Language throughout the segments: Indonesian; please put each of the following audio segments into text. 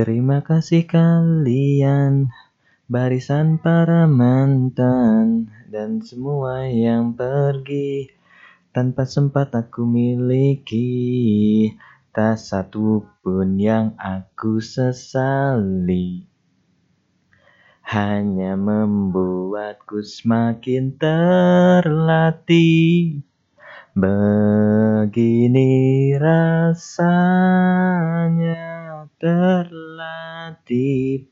Terima kasih kalian Barisan para mantan Dan semua yang pergi. Tanpa sempat aku miliki Tak satu pun yang aku sesali. Hanya membuatku semakin terlatih. Begini rasanya terlatih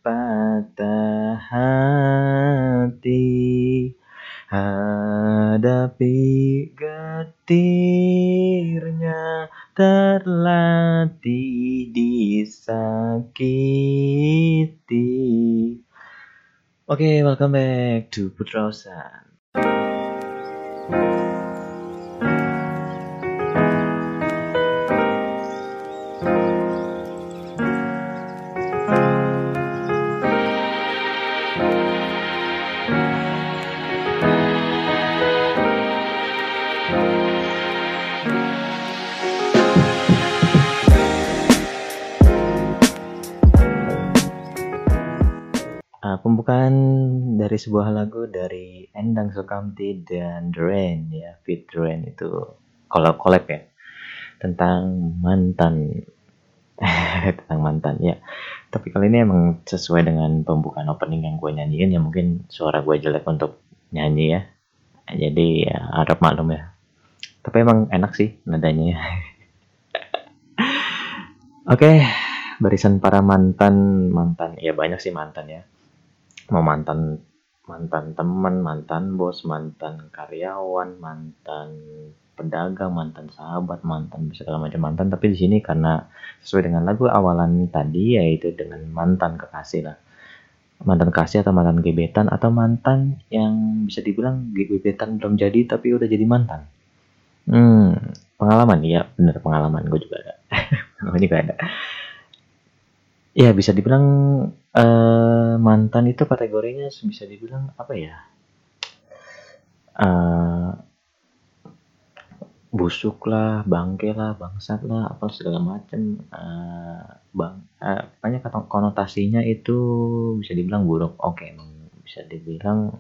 patah hati Hadapi getirnya terlatih disakiti Oke, okay, welcome back to Putra Osan. Pembukaan dari sebuah lagu dari Endang Sukamti dan Dren ya Fit Dren itu collab collab ya tentang mantan. Tentang mantan ya. Tapi kali ini emang sesuai dengan pembukaan opening yang gue nyanyiin ya mungkin suara gue jelek untuk nyanyi ya. Jadi ya harap maklum ya. Tapi emang enak sih nadanya. Ya oke okay, barisan para mantan mantan ya banyak sih mantan ya mau mantan mantan teman, mantan bos, mantan karyawan, mantan pedagang, mantan sahabat, mantan segala macam mantan. Tapi di sini karena sesuai dengan lagu awalan tadi yaitu dengan mantan kekasih lah. Mantan kasih atau mantan gebetan atau mantan yang bisa dibilang gebetan belum jadi tapi udah jadi mantan. Hmm, pengalaman ya bener pengalaman gue juga ada. gue juga ada. Ya bisa dibilang uh, mantan itu kategorinya bisa dibilang apa ya? Uh, busuk lah, bangke lah, bangsat lah, apa segala macem. Uh, bang, banyak kata konotasinya itu bisa dibilang buruk. Oke, okay, bisa dibilang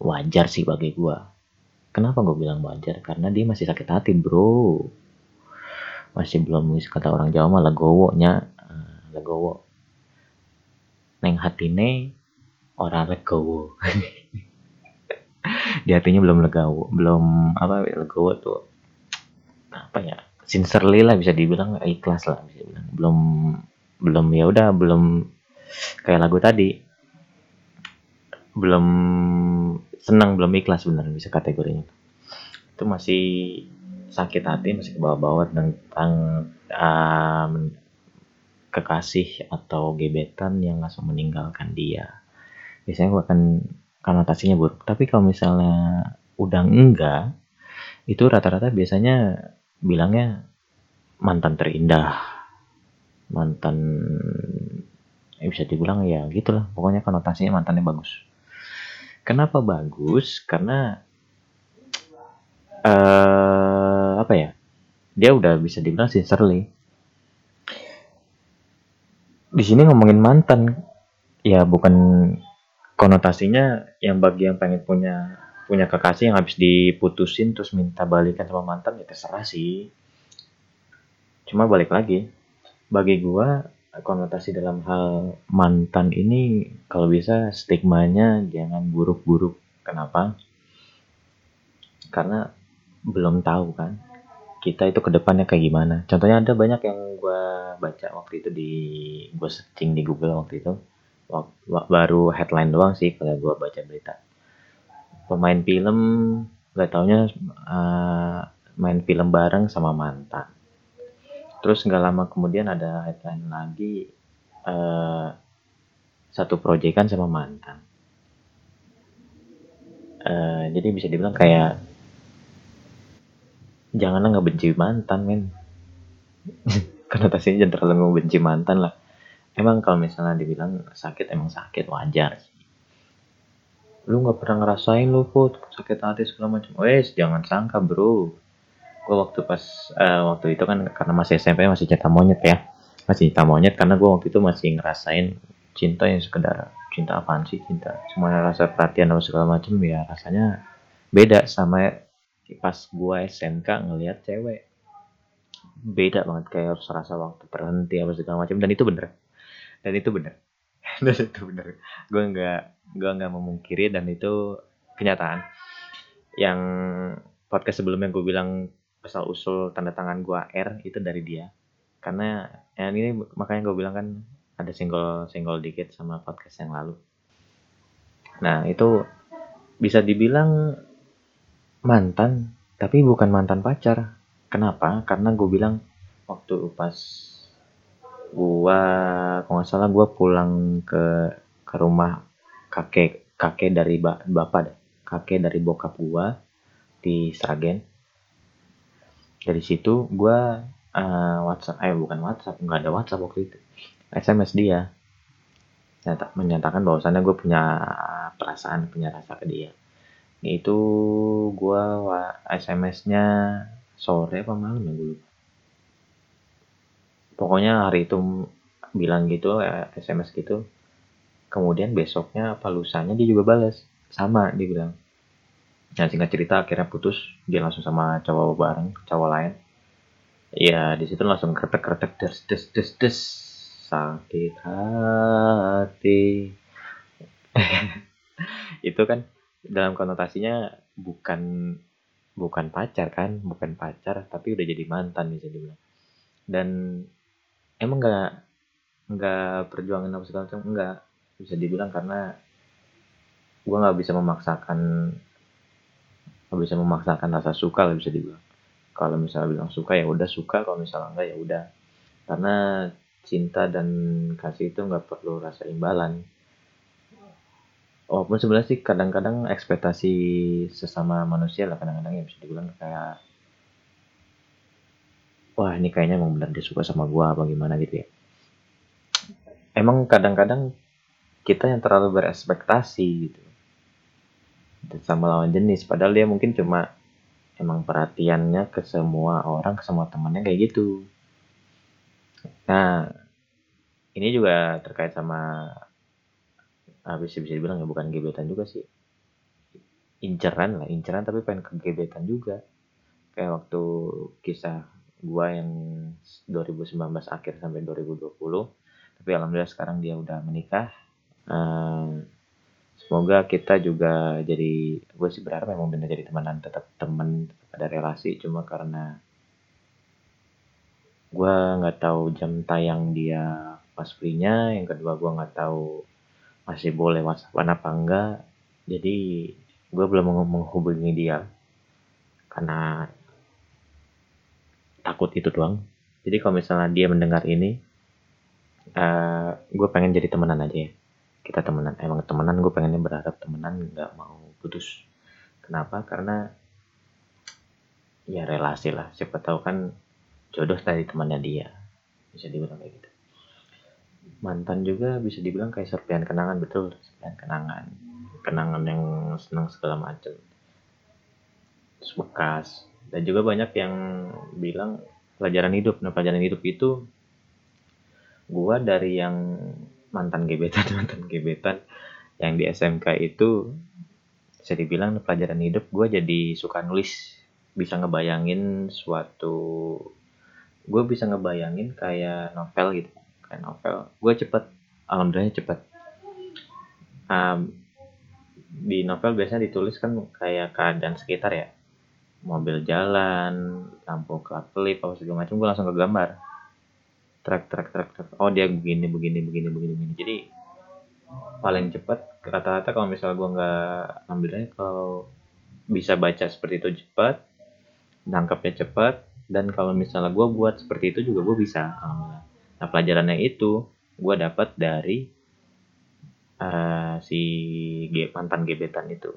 wajar sih bagi gua. Kenapa gue bilang wajar? Karena dia masih sakit hati, bro. Masih belum kata orang Jawa malah gowonya legowo neng hatine orang legowo. Di hatinya belum legowo belum apa legowo tuh apa ya sincerely lah bisa dibilang ikhlas lah bisa dibilang. Belum belum ya udah belum kayak lagu tadi. Belum senang belum ikhlas benar bisa kategorinya. Itu masih sakit hati masih ke bawah-bawah tentang um, kekasih atau gebetan yang langsung meninggalkan dia. Biasanya gue akan konotasinya buruk. Tapi kalau misalnya udah enggak, itu rata-rata biasanya bilangnya mantan terindah. Mantan ya bisa dibilang ya gitulah pokoknya konotasinya mantannya bagus kenapa bagus karena uh, apa ya dia udah bisa dibilang sincerely di sini ngomongin mantan. Ya bukan konotasinya yang bagi yang pengen punya punya kekasih yang habis diputusin terus minta balikan sama mantan ya terserah sih. Cuma balik lagi bagi gua konotasi dalam hal mantan ini kalau bisa stigmanya jangan buruk-buruk. Kenapa? Karena belum tahu kan kita itu ke depannya kayak gimana. Contohnya ada banyak yang gue baca waktu itu di gue searching di Google waktu itu. Baru headline doang sih kalau gue baca berita. Pemain film gak taunya uh, main film bareng sama mantan. Terus nggak lama kemudian ada headline lagi uh, satu proyekan sama mantan. Uh, jadi bisa dibilang kayak janganlah benci mantan men. Konotasinya jangan terlalu benci mantan lah. Emang kalau misalnya dibilang sakit emang sakit wajar sih. Lu nggak pernah ngerasain lu put sakit hati segala macam. Wes jangan sangka bro. Gue waktu pas uh, waktu itu kan karena masih SMP masih cinta monyet ya. Masih cinta monyet karena gue waktu itu masih ngerasain cinta yang sekedar cinta apaan sih cinta. Cuma rasa perhatian atau segala macam ya rasanya beda sama pas gue SMK ngelihat cewek beda banget kayak harus rasa waktu berhenti apa segala macam. Dan itu bener. Dan itu bener. Dan itu bener. Gue nggak gue nggak memungkiri dan itu kenyataan. Yang podcast sebelumnya gue bilang asal usul tanda tangan gue R itu dari dia. Karena yang ini makanya gue bilang kan ada single single dikit sama podcast yang lalu. Nah itu bisa dibilang mantan tapi bukan mantan pacar. Kenapa? Karena gue bilang waktu pas gua kalau nggak salah gua pulang ke ke rumah kakek kakek dari bapak deh. Kakek dari bokap gua di Sragen. Dari situ gua uh, WhatsApp eh bukan WhatsApp nggak ada WhatsApp waktu itu. SMS dia. Nyata, menyatakan bahwasannya gue punya perasaan punya rasa ke dia itu gue SMS-nya sore apa malam ya gue pokoknya hari itu bilang gitu SMS gitu. Kemudian besoknya apa lusanya dia juga balas sama dia bilang. Nah singkat cerita akhirnya putus. Dia langsung sama cowok bareng cowok lain. Ya di situ langsung kretek kretek des des des des. Sakit hati. Itu kan dalam konotasinya bukan bukan pacar kan bukan pacar tapi udah jadi mantan bisa dibilang. Dan emang nggak nggak perjuangan apa segala macam nggak bisa dibilang karena gue nggak bisa memaksakan nggak bisa memaksakan rasa suka lah bisa dibilang. Kalau misalnya bilang suka ya udah suka kalau misalnya enggak ya udah. Karena cinta dan kasih itu nggak perlu rasa imbalan walaupun sebenarnya sih kadang-kadang ekspektasi sesama manusia lah kadang-kadang ya bisa dibilang kayak wah ini kayaknya emang benar dia suka sama gua apa gimana gitu ya. Emang kadang-kadang kita yang terlalu berespektasi gitu. Sama lawan jenis. Padahal dia mungkin cuma emang perhatiannya ke semua orang ke semua temannya kayak gitu. Nah ini juga terkait sama habis bisa dibilang ya bukan gebetan juga sih. Inceran lah inceran tapi pengen ke gebetan juga. Kayak waktu kisah gua yang 2019 akhir sampai 2020 tapi alhamdulillah sekarang dia udah menikah. Uh, semoga kita juga jadi gue sih berharap memang benar jadi temenan tetap temen ada relasi cuma karena gue nggak tahu jam tayang dia pas free-nya yang kedua gue nggak tahu masih boleh whatsapp apa enggak. Jadi gue belum menghubungi dia. Karena takut itu doang. Jadi kalau misalnya dia mendengar ini uh, gue pengen jadi temenan aja ya. Kita temenan emang temenan gue pengennya berharap temenan nggak mau putus. Kenapa? Karena ya relasi lah. Siapa tahu kan jodoh tadi temannya dia. Bisa dibilang kayak gitu mantan juga bisa dibilang kayak serpian kenangan betul. Serpian kenangan. Kenangan yang senang segala macam. Bekas. Dan juga banyak yang bilang pelajaran hidup. Nah pelajaran hidup itu gua dari yang mantan gebetan mantan gebetan yang di SMK itu bisa dibilang pelajaran hidup gue jadi suka nulis. Bisa ngebayangin suatu gue bisa ngebayangin kayak novel gitu kayak novel. Gue cepet alhamdulillah cepet. Um, di novel biasanya ditulis kan kayak keadaan sekitar ya. Mobil jalan lampu kelap-kelip apa segala macam gue langsung ke gambar track track track track oh dia begini begini begini begini jadi paling cepat rata-rata kalau misalnya gue nggak ambilnya kalau bisa baca seperti itu cepat nangkapnya cepat dan kalau misalnya gue buat seperti itu juga gue bisa nah pelajarannya itu gue dapat dari uh, si mantan gebetan itu.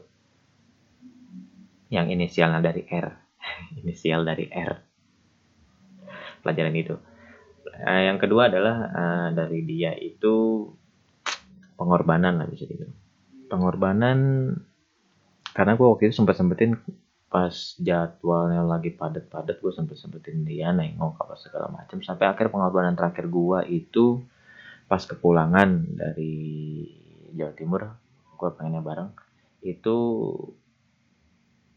Yang inisialnya dari R. Inisial dari R. Pelajaran itu. Uh, yang kedua adalah uh, dari dia itu pengorbanan lah bisa dibilang. Pengorbanan karena gue waktu itu sempat sempetin pas jadwalnya lagi padat-padat gue sempet sempetin dia nengok apa segala macam sampai akhir pengorbanan terakhir gue itu pas kepulangan dari Jawa Timur gue pengennya bareng itu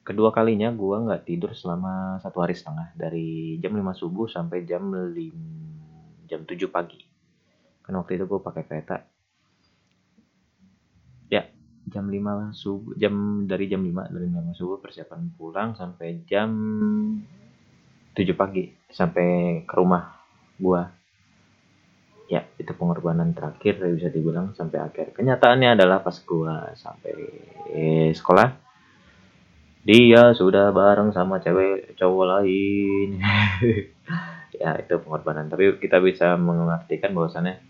kedua kalinya gue nggak tidur selama satu hari setengah dari jam 5 subuh sampai jam 5, jam 7 pagi. Kan waktu itu gue pakai kereta jam 5 subuh jam dari jam 5 dari jam 5 subuh persiapan pulang sampai jam 7 pagi sampai ke rumah gua. Ya itu pengorbanan terakhir bisa dibilang sampai akhir. Kenyataannya adalah pas gua sampai sekolah dia sudah bareng sama cewek cowok lain. Ya itu pengorbanan. Tapi kita bisa mengartikan bahwasannya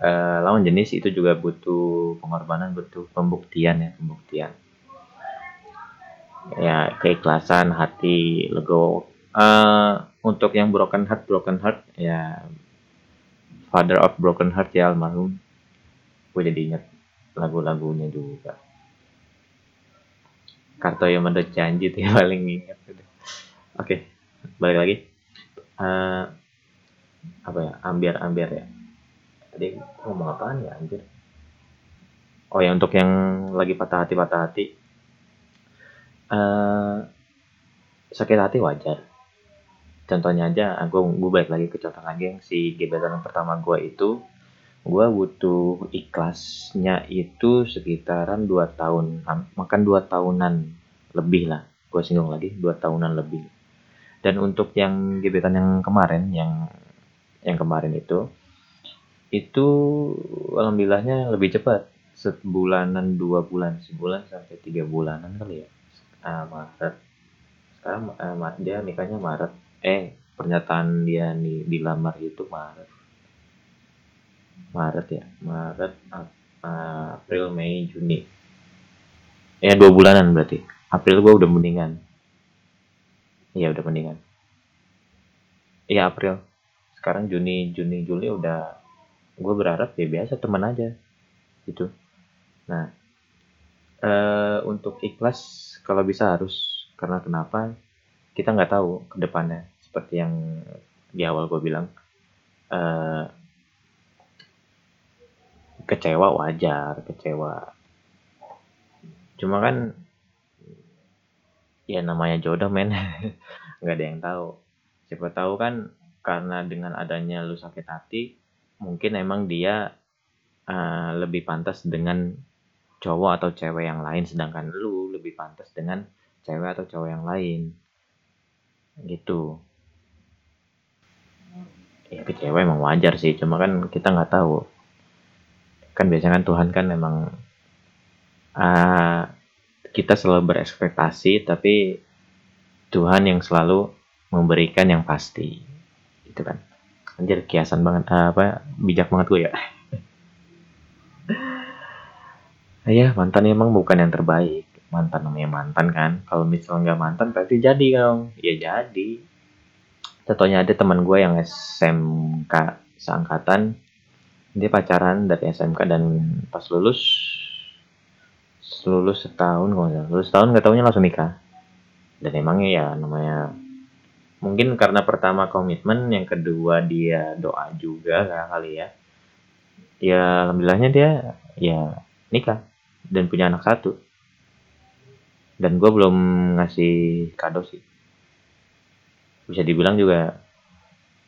uh, lawan jenis itu juga butuh pengorbanan, butuh pembuktian ya, pembuktian. Ya, keikhlasan hati, legowo. Uh, untuk yang broken heart, broken heart ya Father of Broken Heart ya almarhum. Gue jadi inget lagu-lagunya juga. Karto yang menurut janji tuh yang paling inget. Oke, okay, balik lagi. Uh, apa ya? Ambiar-ambiar ya tadi ngomong apaan ya anjir? Oh ya untuk yang lagi patah hati patah hati. Uh, sakit hati wajar. Contohnya aja gue gue balik lagi ke contoh lagi yang si gebetan yang pertama gue itu. Gue butuh ikhlasnya itu sekitaran dua tahun makan dua tahunan lebih lah. Gue singgung lagi dua tahunan lebih. Dan untuk yang gebetan yang kemarin yang yang kemarin itu itu alhamdulillahnya lebih cepat. Sebulanan dua bulan sebulan sampai tiga bulanan kali ya. Ah, Maret. Sekarang eh, Maret dia nikahnya Maret. Eh pernyataan dia nih dilamar itu Maret. Maret ya? Maret April Mei Juni. Ya dua bulanan berarti. April gua udah mendingan. Iya udah mendingan. Iya April. Sekarang Juni Juni Juli udah gue berharap ya biasa teman aja gitu. Nah uh, untuk ikhlas kalau bisa harus karena kenapa? Kita nggak tahu ke depannya seperti yang di awal gue bilang uh, kecewa wajar kecewa. Cuma kan ya namanya jodoh men. Nggak ada yang tahu. Siapa tahu kan karena dengan adanya lu sakit hati mungkin emang dia uh, lebih pantas dengan cowok atau cewek yang lain sedangkan lu lebih pantas dengan cewek atau cowok yang lain. Gitu. Ya kecewa emang wajar sih cuma kan kita nggak tahu. Kan biasanya kan Tuhan kan emang uh, kita selalu berekspektasi tapi Tuhan yang selalu memberikan yang pasti. Itu kan Anjir kiasan banget uh, apa bijak banget gue ya. Iya mantan emang bukan yang terbaik. Mantan namanya mantan kan. Kalau misalnya nggak mantan berarti jadi dong. Ya jadi. Contohnya ada teman gue yang SMK seangkatan. Dia pacaran dari SMK dan pas lulus lulus setahun kalau lulus setahun nggak tahunya langsung nikah dan emangnya ya namanya mungkin karena pertama komitmen yang kedua dia doa juga kali ya. Ya alhamdulillahnya dia ya nikah dan punya anak satu. Dan gue belum ngasih kado sih. Bisa dibilang juga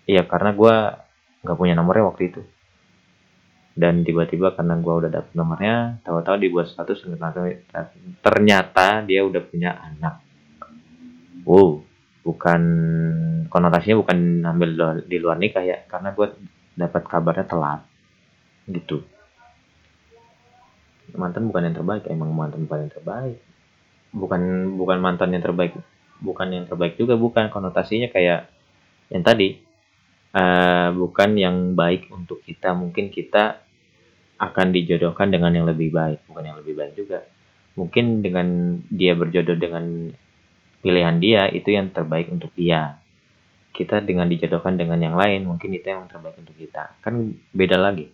ya karena gue nggak punya nomornya waktu itu. Dan tiba-tiba karena gue udah dapet nomornya tahu-tahu dibuat status ternyata dia udah punya anak. Wow bukan konotasinya bukan ambil di luar nikah ya karena gue dapat kabarnya telat gitu. Mantan bukan yang terbaik emang mantan yang terbaik. Bukan bukan mantan yang terbaik bukan yang terbaik juga bukan. Konotasinya kayak yang tadi uh, bukan yang baik untuk kita. Mungkin kita akan dijodohkan dengan yang lebih baik bukan yang lebih baik juga. Mungkin dengan dia berjodoh dengan pilihan dia itu yang terbaik untuk dia. Kita dengan dijodohkan dengan yang lain mungkin itu yang terbaik untuk kita. Kan beda lagi.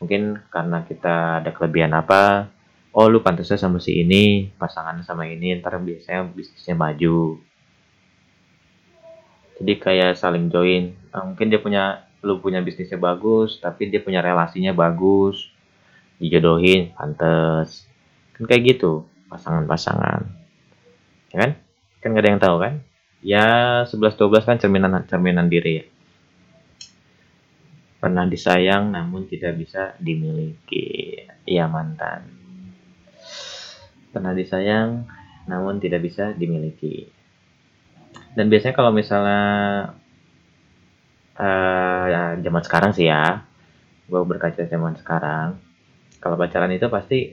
Mungkin karena kita ada kelebihan apa oh lu pantasnya sama si ini pasangan sama ini ntar biasanya bisnisnya maju. Jadi kayak saling join. Nah, mungkin dia punya lu punya bisnisnya bagus tapi dia punya relasinya bagus. Dijodohin pantes kan kayak gitu pasangan-pasangan. Ya kan kan gak ada yang tahu kan? Ya 11-12 kan cerminan cerminan diri ya. Pernah disayang namun tidak bisa dimiliki. Ya mantan. Pernah disayang namun tidak bisa dimiliki. Dan biasanya kalau misalnya uh, ya, zaman sekarang sih ya, gue berkaca zaman sekarang, kalau pacaran itu pasti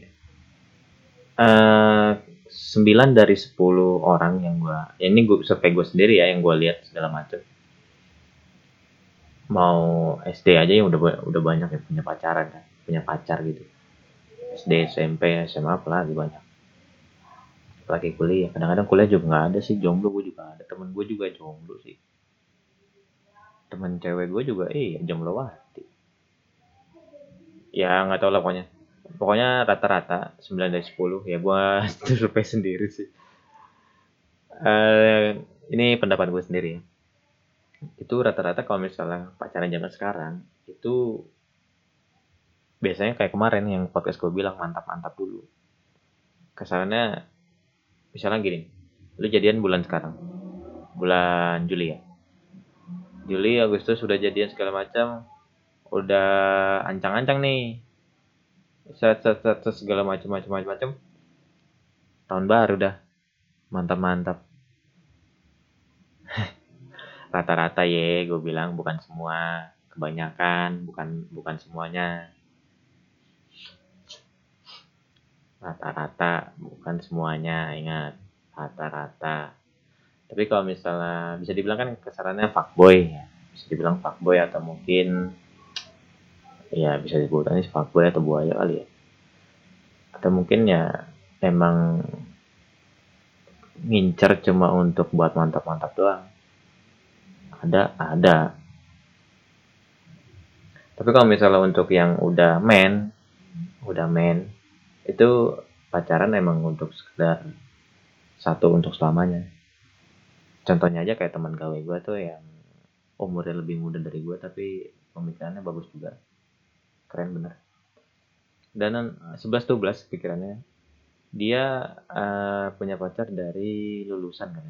uh, 9 dari 10 orang yang gue, ya ini gue sampai gue sendiri ya yang gue lihat segala macam. Mau SD aja yang udah udah banyak yang punya pacaran kan, punya pacar gitu. SD, SMP, SMA apalagi banyak lagi kuliah kadang-kadang kuliah juga nggak ada sih jomblo gue juga ada temen gue juga jomblo sih temen cewek gue juga iya jomblo wati ya nggak tahu lah pokoknya pokoknya rata-rata 9 dari 10 ya gue survei sendiri sih. Uh, ini pendapat gue sendiri. Itu rata-rata kalau misalnya pacaran zaman sekarang itu biasanya kayak kemarin yang podcast gue bilang mantap-mantap dulu. Kesannya misalnya gini lu jadian bulan sekarang bulan Juli ya? Juli Agustus sudah jadian segala macam udah ancang-ancang nih set set set, set segala macam macam macam macam tahun baru dah. Mantap mantap rata-rata ya gue bilang bukan semua. Kebanyakan bukan bukan semuanya. Rata-rata bukan semuanya ingat. Rata-rata. Tapi kalau misalnya bisa dibilang kan kesarannya fuckboy. Bisa dibilang fuckboy atau mungkin ya bisa disebutannya fuckboy atau buaya kali ya. Atau mungkin ya emang ngincer cuma untuk buat mantap-mantap doang. Ada ada. Tapi kalau misalnya untuk yang udah men udah men itu pacaran emang untuk sekedar satu untuk selamanya. Contohnya aja kayak teman gawe gue tuh yang umurnya lebih muda dari gue tapi pemikirannya bagus juga keren bener. Dan 11 12 pikirannya. Dia uh, punya pacar dari lulusan kan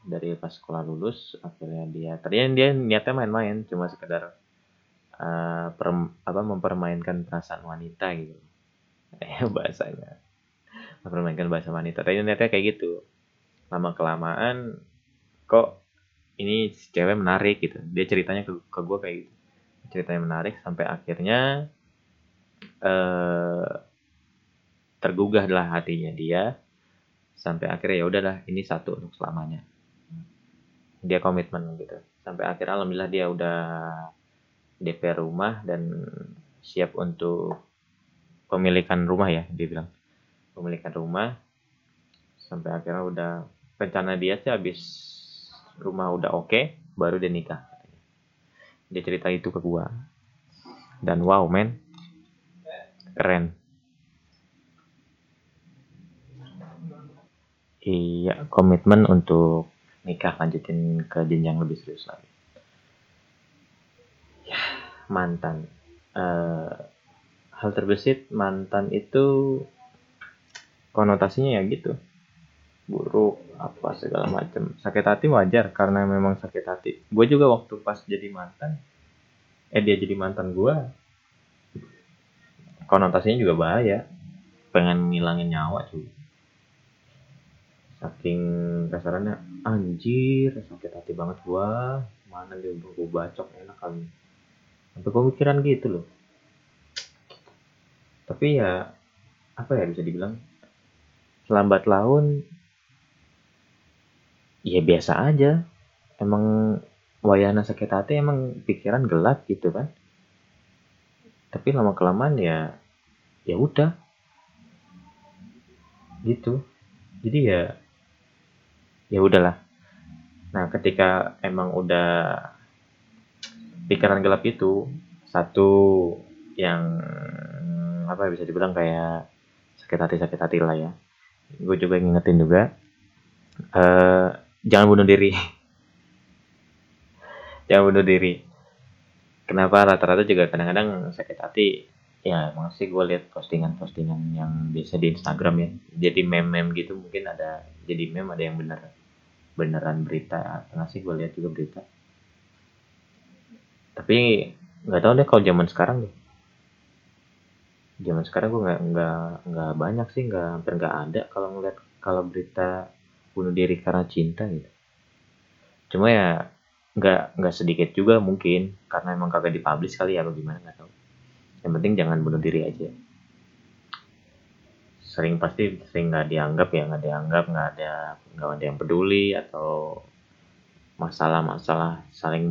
dari pas sekolah lulus akhirnya dia tadinya dia niatnya main-main cuma sekedar uh, per, apa mempermainkan perasaan wanita gitu. Eh bahasanya. Mempermainkan bahasa wanita. Tapi ternyata kayak gitu. Lama kelamaan kok ini cewek menarik gitu. Dia ceritanya ke, ke gue kayak gitu. Ceritanya menarik sampai akhirnya eh tergugah lah hatinya dia sampai akhirnya ya udahlah ini satu untuk selamanya. Dia komitmen gitu. Sampai akhirnya alhamdulillah dia udah DP rumah dan siap untuk pemilikan rumah ya dia bilang. Pemilikan rumah. Sampai akhirnya udah rencana dia sih habis rumah udah oke okay, baru dia nikah. Dia cerita itu ke gua. Dan wow men keren. Iya komitmen untuk nikah lanjutin ke jenjang lebih serius lagi. Ya mantan. Uh, hal terbesit mantan itu konotasinya ya gitu. Buruk apa segala macam sakit hati wajar karena memang sakit hati. Gue juga waktu pas jadi mantan eh dia jadi mantan gue konotasinya juga bahaya. Pengen ngilangin nyawa cuy saking kasarannya anjir sakit hati banget gua. Mana dia gue bacok enak kali. Sampai pemikiran gitu loh. Tapi ya apa ya bisa dibilang? Selambat laun ya biasa aja. Emang wayana sakit hati emang pikiran gelap gitu kan. Tapi lama kelamaan ya ya udah. Gitu. Jadi ya ya udahlah. Nah ketika emang udah pikiran gelap itu satu yang apa bisa dibilang kayak sakit hati sakit hati lah ya. Gue juga ngingetin juga uh, jangan bunuh diri. Jangan bunuh diri. Kenapa? Rata-rata juga kadang-kadang sakit hati ya masih gue lihat postingan-postingan yang biasa di Instagram ya. Jadi meme-meme gitu mungkin ada jadi meme ada yang bener beneran berita. Nggak sih gue lihat juga berita. Tapi nggak tahu deh kalau zaman sekarang deh. Zaman sekarang gue nggak nggak nggak banyak sih nggak hampir nggak ada kalau ngeliat kalau berita bunuh diri karena cinta gitu. Cuma ya nggak nggak sedikit juga mungkin karena emang kagak dipublish kali ya atau gimana nggak tahu yang penting jangan bunuh diri aja. Sering pasti sering nggak dianggap ya nggak dianggap nggak ada nggak ada yang peduli atau masalah-masalah saling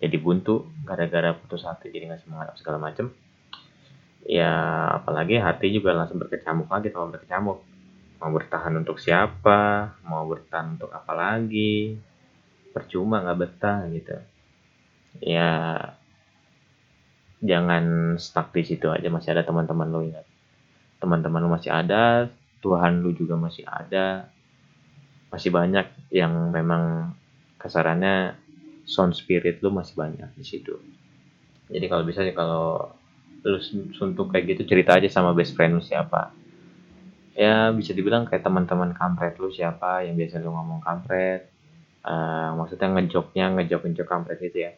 jadi buntu gara-gara putus hati jadi nggak semangat segala macem. Ya apalagi hati juga langsung berkecamuk lagi kalau berkecamuk. Mau bertahan untuk siapa mau bertahan untuk apa lagi percuma nggak betah gitu. Ya jangan stuck di situ aja masih ada teman-teman lo ingat. Teman-teman lo masih ada Tuhan lu juga masih ada. Masih banyak yang memang kasarannya sound spirit lu masih banyak di situ. Jadi kalau bisa sih kalau lu suntuk kayak gitu cerita aja sama best friend lu siapa. Ya bisa dibilang kayak teman-teman kampret lu siapa yang biasa lu ngomong kampret. Uh, maksudnya ngejoknya ngejok ngejok kampret gitu ya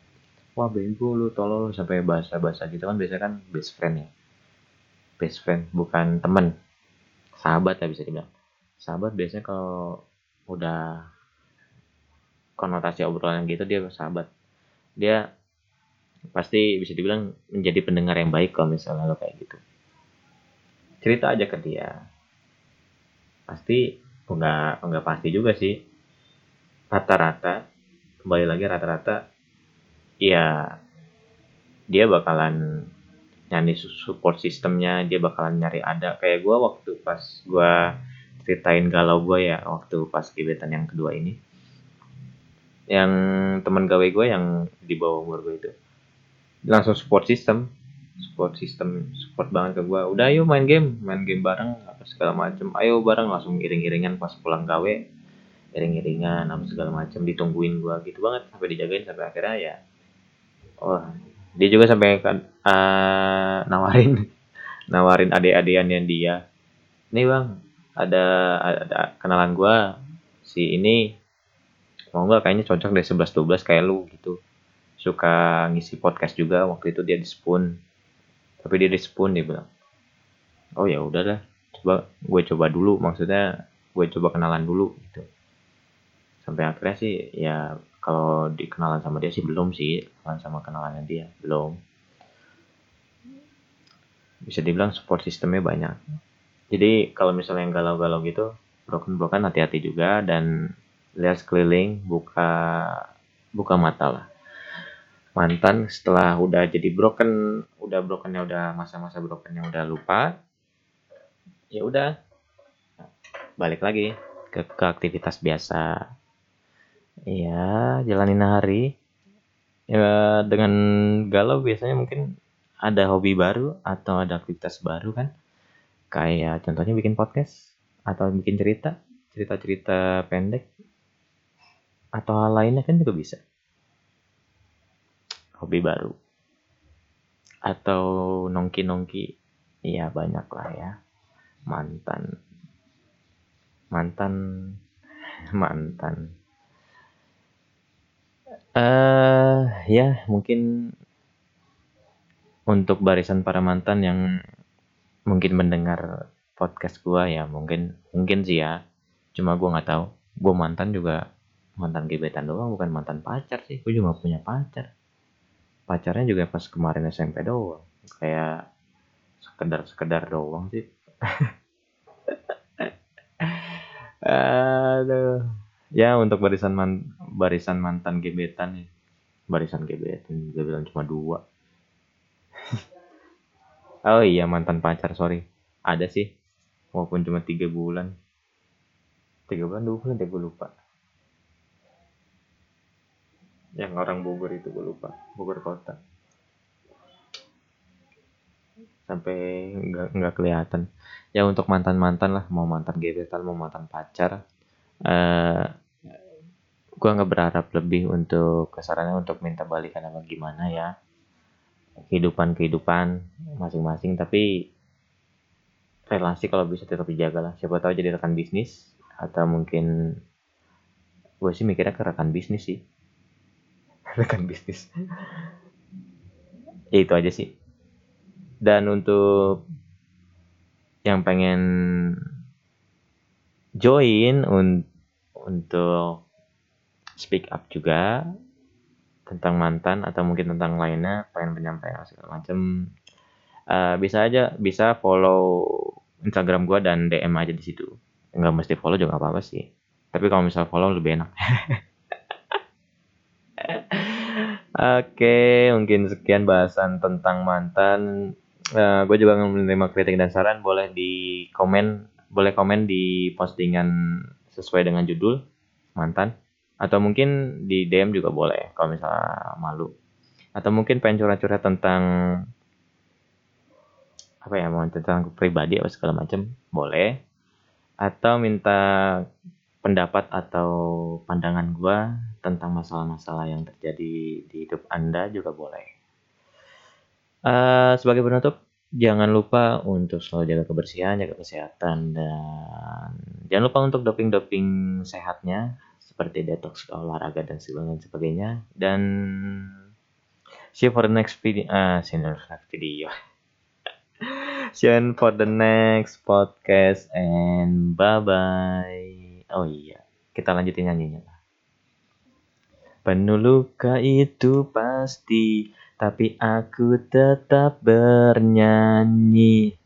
wah bego lu tolol sampai bahasa bahasa gitu kan biasa kan best friend ya. Best friend bukan temen. Sahabat ya bisa dibilang. Sahabat biasanya kalau udah konotasi obrolan gitu dia sahabat. Dia pasti bisa dibilang menjadi pendengar yang baik kalau misalnya lo kayak gitu. Cerita aja ke dia. Pasti enggak enggak pasti juga sih. Rata-rata kembali lagi rata-rata ya dia bakalan nyari support sistemnya dia bakalan nyari ada. Kayak gue waktu pas gue ceritain galau gue ya waktu pas gebetan yang kedua ini. Yang teman gawe gue yang di bawah gue itu langsung support system. Support system support banget ke gue udah ayo main game. Main game bareng apa segala macem. Ayo bareng langsung iring-iringan pas pulang gawe. Iring-iringan apa segala macem. Ditungguin gue gitu banget sampai dijagain sampai akhirnya ya oh dia juga sampai kan uh, nawarin nawarin adik-adikannya dia. Nih bang ada ada kenalan gue si ini. Mau nggak kayaknya cocok deh 11 12 kayak lu gitu. Suka ngisi podcast juga waktu itu dia di spoon. Tapi dia di spoon dia bilang oh ya udah dah coba gue coba dulu maksudnya gue coba kenalan dulu gitu. Sampai akhirnya sih ya kalau dikenalan sama dia sih belum sih. Kenalan sama kenalannya dia belum. Bisa dibilang support sistemnya banyak. Jadi kalau misalnya yang galau-galau gitu broken-broken hati-hati juga dan lihat sekeliling buka buka mata lah. Mantan setelah udah jadi broken udah brokennya udah masa-masa brokennya udah lupa ya udah balik lagi ke, ke aktivitas biasa ya jalanin hari. Ya dengan galau biasanya mungkin ada hobi baru atau ada aktivitas baru kan? Kayak contohnya bikin podcast atau bikin cerita cerita-cerita pendek atau hal lainnya kan juga bisa. Hobi baru. Atau nongki-nongki iya banyak lah ya. Mantan. Mantan. Mantan eh ya mungkin untuk barisan para mantan yang mungkin mendengar podcast gua ya mungkin mungkin sih ya. Cuma gua nggak tahu. Gua mantan juga mantan gebetan doang bukan mantan pacar sih. Gue juga punya pacar. Pacarnya juga pas kemarin SMP doang. Kayak sekedar sekedar doang sih. Aduh ya untuk barisan man, barisan mantan gebetan ya. Barisan gebetan dia bilang cuma dua. Oh iya mantan pacar sorry. Ada sih walaupun cuma tiga bulan. Tiga bulan dua bulan deh gue lupa. Yang orang Bogor itu gue lupa Bogor kota. Sampai nggak nggak kelihatan. Ya untuk mantan mantan lah mau mantan gebetan mau mantan pacar uh, gue nggak berharap lebih untuk kesarannya untuk minta balikan apa gimana ya. Kehidupan kehidupan masing-masing tapi relasi kalau bisa tetap dijaga lah. Siapa tahu jadi rekan bisnis atau mungkin gue sih mikirnya ke rekan bisnis sih. Rekan bisnis. Ya itu aja sih. Dan untuk yang pengen join un untuk speak up juga tentang mantan atau mungkin tentang lainnya pengen penyampaian segala macam uh, bisa aja bisa follow Instagram gue dan DM aja di situ. Nggak mesti follow juga apa apa sih. Tapi kalau misal follow lebih enak. Oke, mungkin sekian bahasan tentang mantan. Uh, eh, gue juga menerima kritik dan saran. Boleh di komen, boleh komen di postingan sesuai dengan judul mantan atau mungkin di DM juga boleh kalau misalnya malu. Atau mungkin pengen curhat-curhat tentang apa ya mau tentang pribadi atau segala macam boleh. Atau minta pendapat atau pandangan gue tentang masalah-masalah yang terjadi di hidup anda juga boleh. Uh, sebagai penutup jangan lupa untuk selalu jaga kebersihan, jaga kesehatan dan jangan lupa untuk doping-doping sehatnya seperti detox olahraga dan sebagainya dan see you for the next video. Uh, see you for the next video. See you for the next podcast and bye bye oh iya kita lanjutin nyanyinya penuh luka itu pasti tapi aku tetap bernyanyi